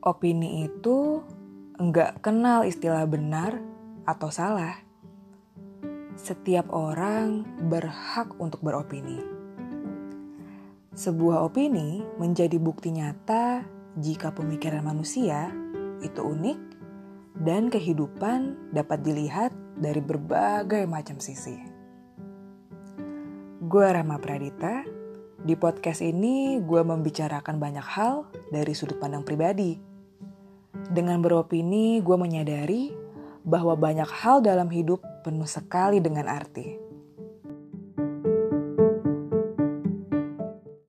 opini itu enggak kenal istilah benar atau salah. Setiap orang berhak untuk beropini. Sebuah opini menjadi bukti nyata jika pemikiran manusia itu unik dan kehidupan dapat dilihat dari berbagai macam sisi. Gue Rama Pradita. Di podcast ini gue membicarakan banyak hal dari sudut pandang pribadi dengan beropini, gue menyadari bahwa banyak hal dalam hidup penuh sekali dengan arti.